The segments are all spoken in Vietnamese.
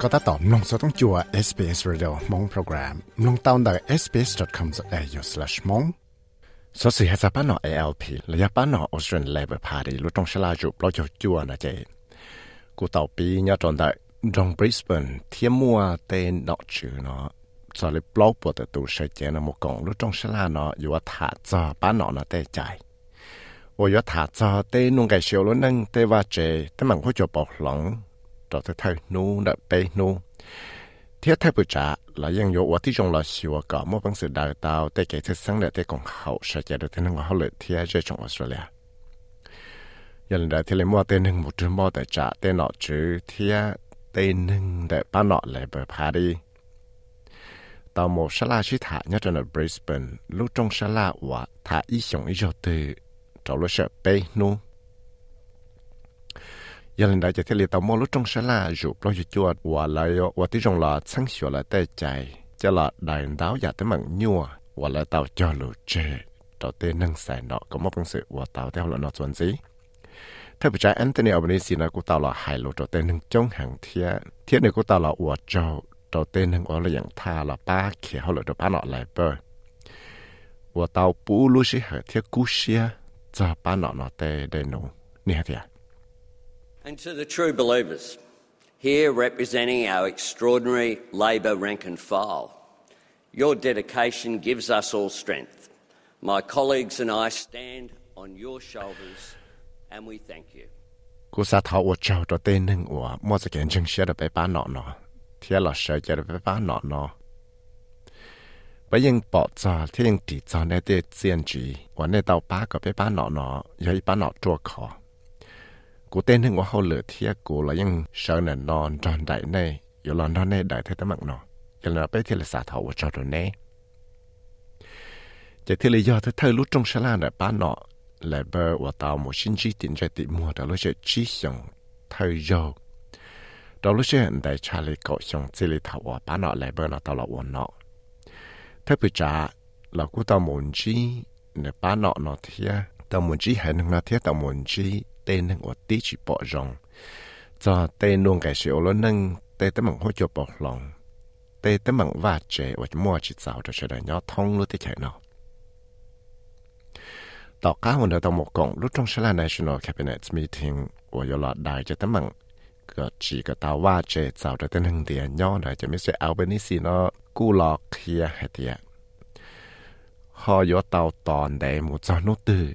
ก็ตัดต่อมลงสต้องจัว SBS Radio มงโปรแกรมลงตาวน์ได้ sbs.com.au/mong สสิเหตุป้านอ ALP ระยะป้านอ Australian Labor Party ลุตรงชลาจุปลอยจัวนะเจกูต่อปีเนี่ยจนได้ดงบริสเบนเทียมัวเตนนอจือเนาะจะเลยปลอกปวดตัวใช้เจนะมกงลุตรงชลาเนาะอยู่ว่าถาจอป้านอนะเตใจ我要他做对弄个小路能对话这，他们会做保冷， 到在头努的背努。thiết thay bữa trả là dân yo và tí trong là siêu cả một bằng sự đào tạo để cái thiết sáng để để còn hậu sẽ chạy được thế năng họ lợi thiết cho trong Australia. Dân đã thì lấy mua tên hưng một trường mua để trả tên nọ chứ thiết tên hưng để bán nọ lại bờ party. Tàu một xã la chỉ thả nhất trong Brisbane lúc trong xã la và thả ý xong ý cho từ trâu lo sợ bê nu giờ lần đại chỉ thì tàu mò lúc trong sáng là rủ lo cho chuột và lại và tí trong là sáng sửa là tê chạy cho là đại đáo giả tới mặn nhua. Và lại tàu cho lũ chê tàu tê nâng xài nọ, có một công sự và tàu theo là nó chuẩn gì theo bị trái Anthony Albanese nói của tàu là hài lũ tàu tê nâng trong hàng thiên thiên này của tàu là và châu tàu tê nâng ở là dạng tha là ba kia họ lựa tàu ba nọ lại bơ và tàu bú lũ sĩ hệ thiết cú xia cho ba nọ nọ tê đê nụ. Nè thìa And to the true believers, here representing our extraordinary Labor rank and file, your dedication gives us all strength. My colleagues and I stand on your shoulders and we thank you. cô tên hưng của hậu lửa thia cô là ยัง sợ nè non tròn đại này. Yếu lon non này đại thế tấm mặn nọ cho nên bé thì là xả thầu cho rồi nè chỉ thì lý do thứ thay lúc trong sala là ba nọ là và tàu một sinh chi trái tiền mua đó lúc sẽ chi xong thay do đó lúc sẽ đại trả lý xong chỉ lý thầu và ba nọ là bờ tàu là nọ. Thế bây giờ là cô tàu muốn chi ba nọ nọ thia ตะมุนจีหายนึ่งนาทีตะมุนจีเตนึงอดติจิปอจงจอเตนวงไก่เสียวแล้วนึงเตตะมังหัวจบปอกลองเตตะมังว่าเจอดมัวจิตสาวจะเฉยเนาะท้องรู้ที่แข็งเนาต่อการเดียวต่อหมกงรุ่นตรงชลา National Cabinet Meeting ว่ายู่ลอดได้จะตั้งมังก็จีก็ตาว่าเจสาวได้ต้นหนึ่งเดียย่อได้จะไม่ใช่เอาไปนี่สิเนาะกู้ลอกเคลียร์ให้เดียหอยอเตาตอนได้หมูจอนุตือ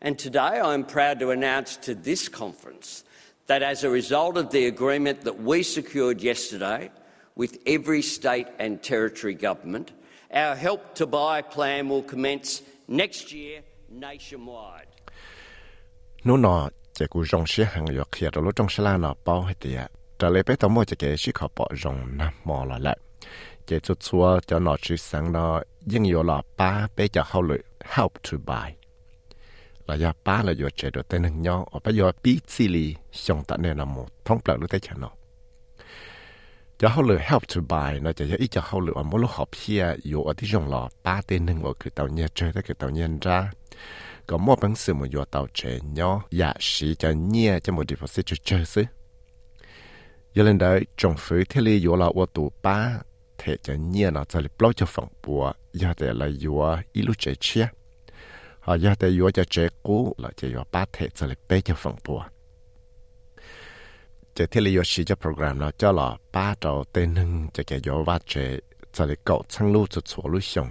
And today I'm proud to announce to this conference that as a result of the agreement that we secured yesterday with every state and territory government, our help to buy plan will commence next year nationwide. Chế cho chúa cho nó chỉ sáng nó nhưng yếu là ba bé cho hậu lực help to buy là do ba là do chế được tên hình nhau ở bây giờ bí xì lì xong tận này là một thông bạc lúc tới chẳng nó cho hậu lực help to buy nó chỉ ít cho hậu lực ở mỗi lúc học here yếu ở ที่ trong là ba tên hình ở cái tàu nhẹ chơi tới cái tàu nhẹ ra có một bằng sự một yếu tàu chế nhau giả sĩ cho nhẹ cho một deposit cho chơi chứ giờ lên đấy trong phía thế li yếu là ô tụ ba thể cho nhiên nó cho bao cho phòng bùa giờ để là vừa ít lúc chạy chia. Họ giờ để vừa cho chạy cũ là chỉ vừa ba thể cho bé cho phòng bùa chỉ thiết lý vừa chỉ cho program nó cho là ba trâu tên hưng cho cái vừa ba chạy cho cậu sang lưu cho chỗ lưu xong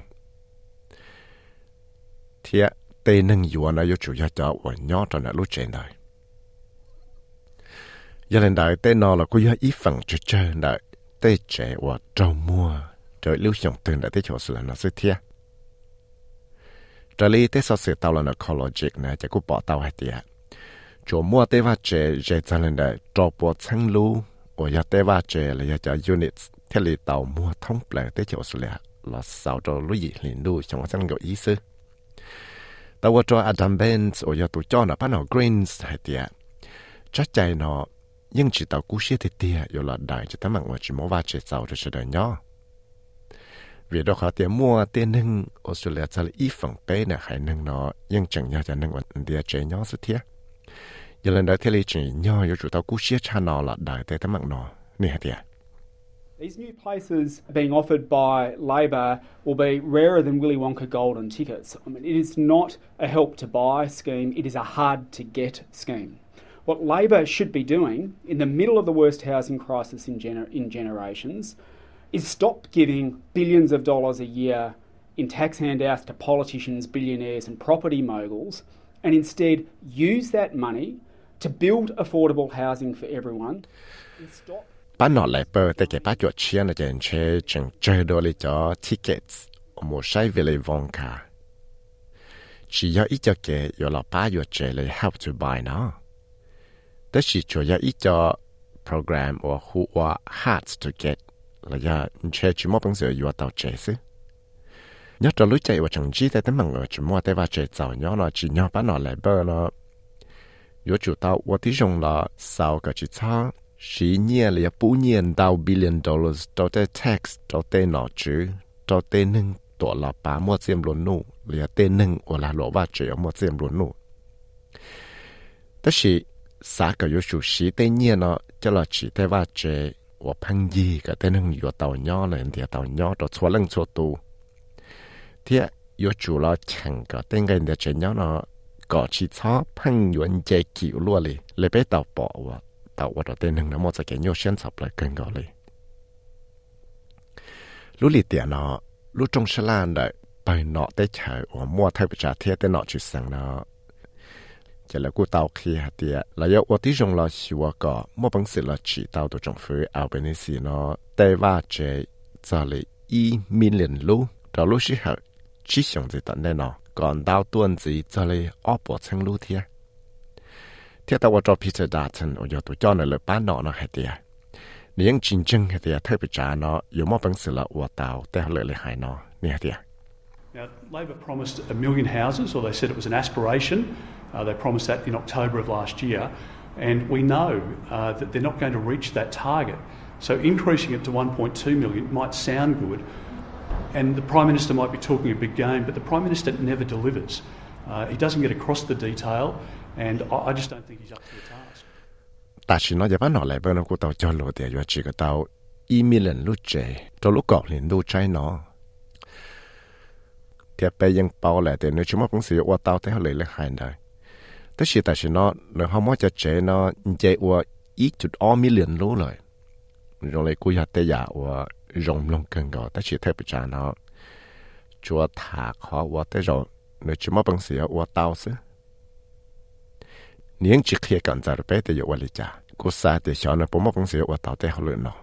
thiết tên hưng vừa nó vừa chủ yếu cho ở nhỏ cho nó lưu chạy này giờ lên đại tên nó là có ít phần chơi chơi đại tê trẻ và trâu mua rồi lưu sống từng đã tê chỗ sửa nó sẽ thiệt trở lý tê sau sự tàu là nó ecologic nè chỉ có bỏ tàu hay tiệt chỗ mua tê va trẻ dễ cho lên là trò bỏ sang lưu và ya tê va trẻ là ya cho unit theo lý tàu mua thông bể tê chỗ sửa là là sao cho lưu gì liền lưu trong chân gọi ý sư tàu cho Adam Benz và ya tụ cho nó bắt nó greens hay tiệt chắc chạy nó nhưng chỉ tàu cú xe thì tia rồi là đại cho tấm mạng ngoài chỉ mua ba chế giàu cho đời nhỏ vì đó khó tiền mua tiền nâng Australia sẽ là ít phần bé nè hay nâng nó nhưng chẳng nhau cho nâng vấn địa chế nhỏ sự thiết giờ lần đó thế lý chỉ nhỏ yếu chủ tàu cú xe cha nó là đại tế tấm mạng nó nè hả tiệt These new places being offered by Labor will be rarer than Willy Wonka golden tickets. I mean, it is not a help to buy scheme, it is a hard to get scheme. What Labor should be doing in the middle of the worst housing crisis in, gener- in generations is stop giving billions of dollars a year in tax handouts to politicians, billionaires, and property moguls, and instead use that money to build affordable housing for everyone stop tickets. To buy đó chỉ chủ yếu ít cho program or who are hard to get là ya chơi chỉ mua bằng sự có tàu chơi chứ nhớ cho lúc chạy vào chẳng chỉ tại tấm bằng ở chỉ mua tại vào chơi giàu nhớ nó chỉ nhớ bắt nó lại bơ nó có chủ tàu 我的用了少个去操。十年了不年到 billion dollars 到的 tax 到的脑子到的能多了把莫这么乱弄，了的能我来罗瓦只要莫这么乱弄。但是 xã cả yếu chủ sĩ tây nhiên nó cho là chỉ thế và chế và phăng gì cả tên hưng yếu tàu nhỏ này thì tàu nhỏ đó chua lưng chua tu thì yếu chủ là chẳng cả tên cái này chế nhỏ nó có chỉ cho phăng yuan chế kiểu luôn đi lấy bé tàu bỏ và tàu và đó tên hưng nó một cái nhau xem sập lại cần gọi đi lúc lì tiền nó lúc trong sơn lan đấy bài nọ tới chạy và mua thay bị trả thiệt tới nọ chỉ sang nó chỉ là cô tàu khi hạt tiền là do ở tí trong là xíu có mua bằng sự là chỉ tàu từ trong phía Albanese nó tây va chế cho lại y million lú đó lúc xí hạt chỉ dùng gì tận đây nó còn đào tuần gì cho lại ở bộ chân lú thiệt ที่ตัวจอพิจารณาทันโอยตัวจอในเลยป้านนอเนาะเหตียนี่ยังจริงจังเหตียเธอไปจาเนาะอยู่มอบังสือละวัวเตาแต่เลยเลยหายเนาะนี่เหตีย Now, Labor promised a million houses, or they said it was an aspiration. Uh, they promised that in October of last year, and we know uh, that they're not going to reach that target. So, increasing it to 1.2 million might sound good, and the Prime Minister might be talking a big game, but the Prime Minister never delivers. Uh, he doesn't get across the detail, and I, I just don't think he's up to the task. Million เทียไปยังเปาแหละแต่เนชั่วโมงของเสียว่าเตาเท่าเลยเลยหายได้แต่สิแต่สินอหรือเขามว่าจะเจนอเจว่าอีกจุดอ้อมิเรียนรู้เลยรงเลยกูอยากแต่อยากว่ารมลงกันก่อนแต่สิเทปจานนั้นชัวถาขอว่าแต่รอเนื้อชั่วโมงเสียว่าเตาซึเนียงจิเคียกันจาไปแต่อยู่วันเลยจ้ากูสาแต่ชอนนะผมมองเสียว่าเตาแต่าเลยเนาะ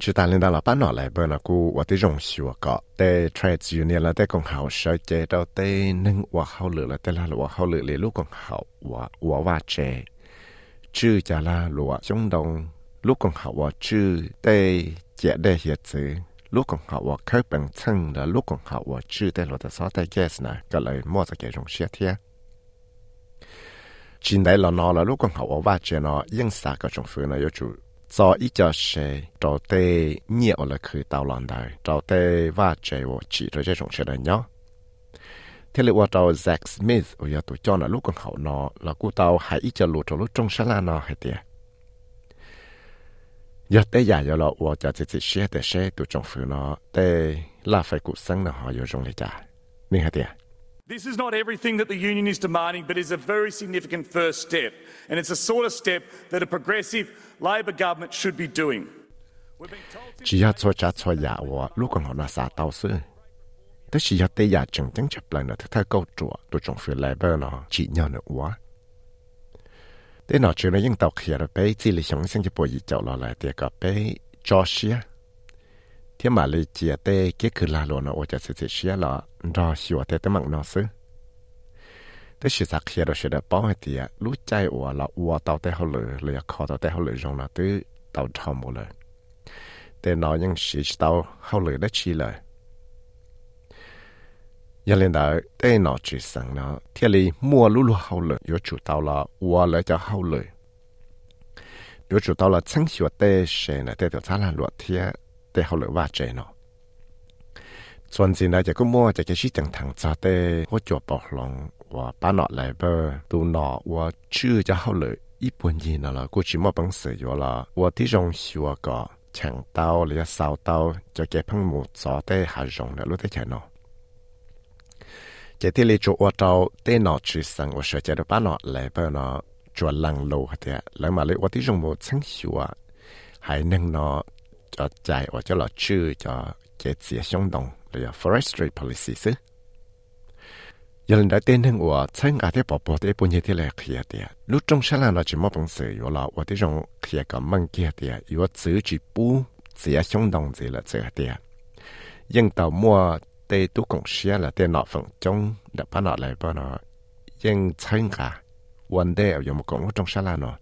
chỉ ta lên đó là bán nọ lại bữa nào cô và tới rong xìu cả để trade union là để công hậu sợ chế đâu để nâng và hậu lửa là để là và hậu lửa lấy lúc công hậu và và và chế chứ chả là lúa chống đông, lúc công hậu và chứ để chế để hiện sự lúc công hậu và khởi bằng chân là lúc công hậu và chứ để lúa ta sao để yes nè cái lời mua ra cái rong xìu thiệt chính đấy là nó là lúc công hậu và chế nó yên xa cái trong phương này yếu chủ cho ít cho sẽ cho tê nhiều là khử tàu lòng đời cho tê và chế vô chỉ rồi chế trong chuyện đời nhá thế là cho Zack Smith ở nhà tụi cho là lúc còn hậu nó là cô tàu hãy ít cho lụt cho lúc trong sáng nó hay tiệt giờ tê giả giờ là tôi cho chỉ chỉ xe tê xe tụi trong phương nó tê là phải cụ sáng nó họ giờ trong này trả nên hay tiệt This is not everything that the union is demanding, but is a very significant first step, and it's a sort of step that a progressive Labor government should be doing. Thế mà lấy chia tê, cái cứ là luôn nó ở cho sự xia là do xua tê tê mặn nó sư thế sự sắc kia đó sẽ được bao thì lúc chạy ở là ở tàu tê họ lử là khó tàu tê họ lử trong là từ tàu thầm một lời thế nó những sự tàu họ lử đó chi lời giờ lên đó tê nó chỉ sang nó thế li mua lú lú họ lử yếu chủ tàu là ở lại cho họ lử. Yếu chủ tàu là chẳng xua tê sẽ là tê tiểu giá là luật thiệt แต่เขาเหลือว่าใจเนาะส่วนสิ่งใดจะก็มั่วจะแค่ชี้ต่างทางซาเต้หัวจวบปอกลองว่าป้าหนอไหลเบอร์ตูหนอว่าชื่อจะเขาเลยญี่ปุ่นยีนละกูชิมอบังเสียอยู่ละว่าที่จงชัวก็แข่งเต้าหรือสาวเต้าจะแก่พังหมูซอเต้หาจงเนี่ยรู้ได้แค่เนาะจะที่เลยจว่าเต้าเต้หนอชื่อสังว่าเสียจะป้าหนอไหลเบอร์เนาะจวนลังโลเดียแล้วมาเลยว่าที่จงหมูชังชัวหายนึ่งเนาะ cho chạy và là chư cho chế chế xung động là forestry policy chứ. Giờ lần đầu tiên thằng của chân ở thế bảo bảo thế bốn như thế là khía địa. Lúc trong sáng nó chỉ một bằng sự là và thế trong khía cả măng kia địa yếu chữ chỉ bu chế xung động gì là chế địa. Nhưng tàu mua tê tu cũng là tê nọ phần trong đã bắt nọ lại bao nọ. Nhưng chân cả, one day ở một cộng trong sáng là nó.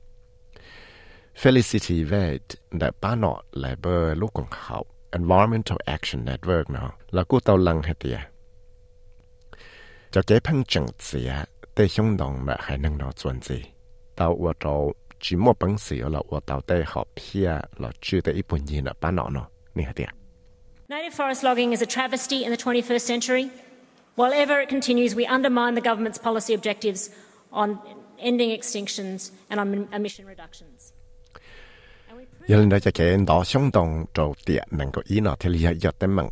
Felicity Vet ដែលប៉ាណត់ labor លោកកងហៅ Environmental Action Network ណោលកូតោលងហេតៀចកេផឹងចឹងសៀតេហុងដងមកហើយនឹងណោជន់ជីតោវតោជីមកបង្សៀលវតោតេហបភៀលជឿតេអ៊ីពុញីណប៉ាណត់ណោនេះហេតៀ Native forest logging is a travesty in the 21st century. While ever it continues, we undermine the government's policy objectives on ending extinctions and on emission reductions. Giờ lên đây cho cái đó xong đồng đầu tiện năng có ý nào thì lý do tên mừng.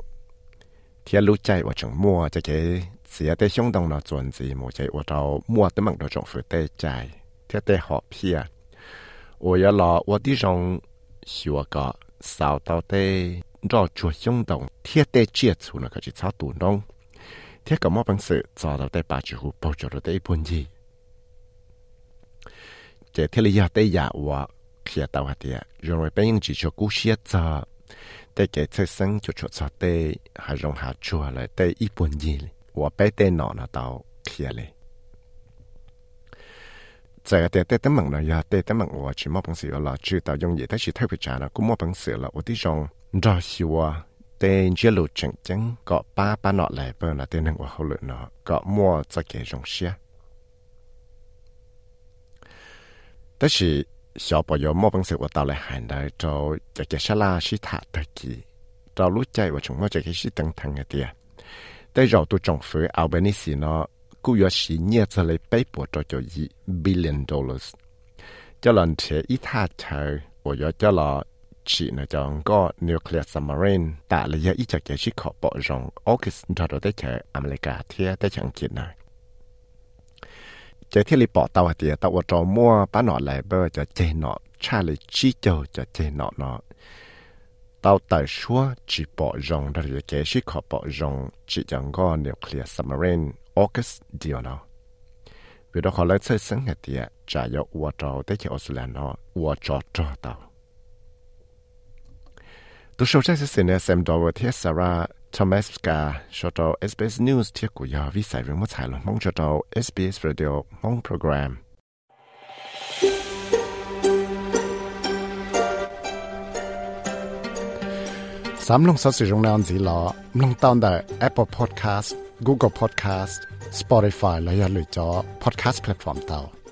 Thì lúc chạy vào trong mua cho cái 是啊，在相当的专制，冇在我到莫得问到政府在在，贴在好皮啊！我要拿我的上学个扫到的绕做相当，贴在接触那个去操作弄，贴个冇本事，找到的把几乎包着的一本子。这贴了要得呀，我 kia tàu hạt địa rồi người bệnh chỉ cho cú xia cho. Để cái chơi sân cho cho cho tê hà rong hà chùa lại tê ít buồn gì và bé tê nọ là đâu, kia lệ giờ tê tê tấm mộng là giờ tê tấm mộng và chỉ mua bằng sữa là chưa tàu dùng gì tới chỉ thay phải trả là cũng mua bằng sữa là ở tí rong. Đó xua tê chưa lụt chẳng chẳng có ba ba nọ lại bơ là tê nâng và hậu lựa nọ có mua cho kể rong xia đó chỉ ชอบปอยมอบังสือว่าตาเลยหันได้เราจะแกชลาชิถาตะกี้เรารู้ใจว่าชงมอจะแกชิตังทังเดียแต่เราตัวจงฝือเอาไปนี่สิเนาะกูยอสีเนี่ยจะเลยไปปวดจอยบิลเลนดอลลาร์จะหลันเชอีท่าเธอว่ายอจะหอชีนจองก็นิวเคลียร์ซัมารินแต่ระยะอีจากแกชิขอปอจงออกิสดอดได้เชออเมริกาเทียได้ฉังคิดหน่อ จะเที่ยวปอตาวเตียตาวจอมัวป้าหนอไหลเบอร์จะเจนอชาลิชิโจจะเจนอเนาะตาวแต่ชัวจีปอยองได้เกชิขอปอยองจีจังก็นิวเคลียร์ซัมเมอร์นออกัสเดียวเนาะวิดอขอเลิกใช้สังเกตียจะยกวัวจอได้เกี่ยออสเตรเลียเนาะวัวจอจอตาวตัวโชว์ใช้เสียงเนี่ยแซมดอเวเทสซาร่า Thomas cả cho tàu SBS News thiết của nhà vi sai với một tài luận mong cho tàu SBS Radio mong program สามลงสัสิรงนานสีลอลงตอนได้ Apple Podcast Google Podcast Spotify และอย่าลืมจอ Podcast Platform เตา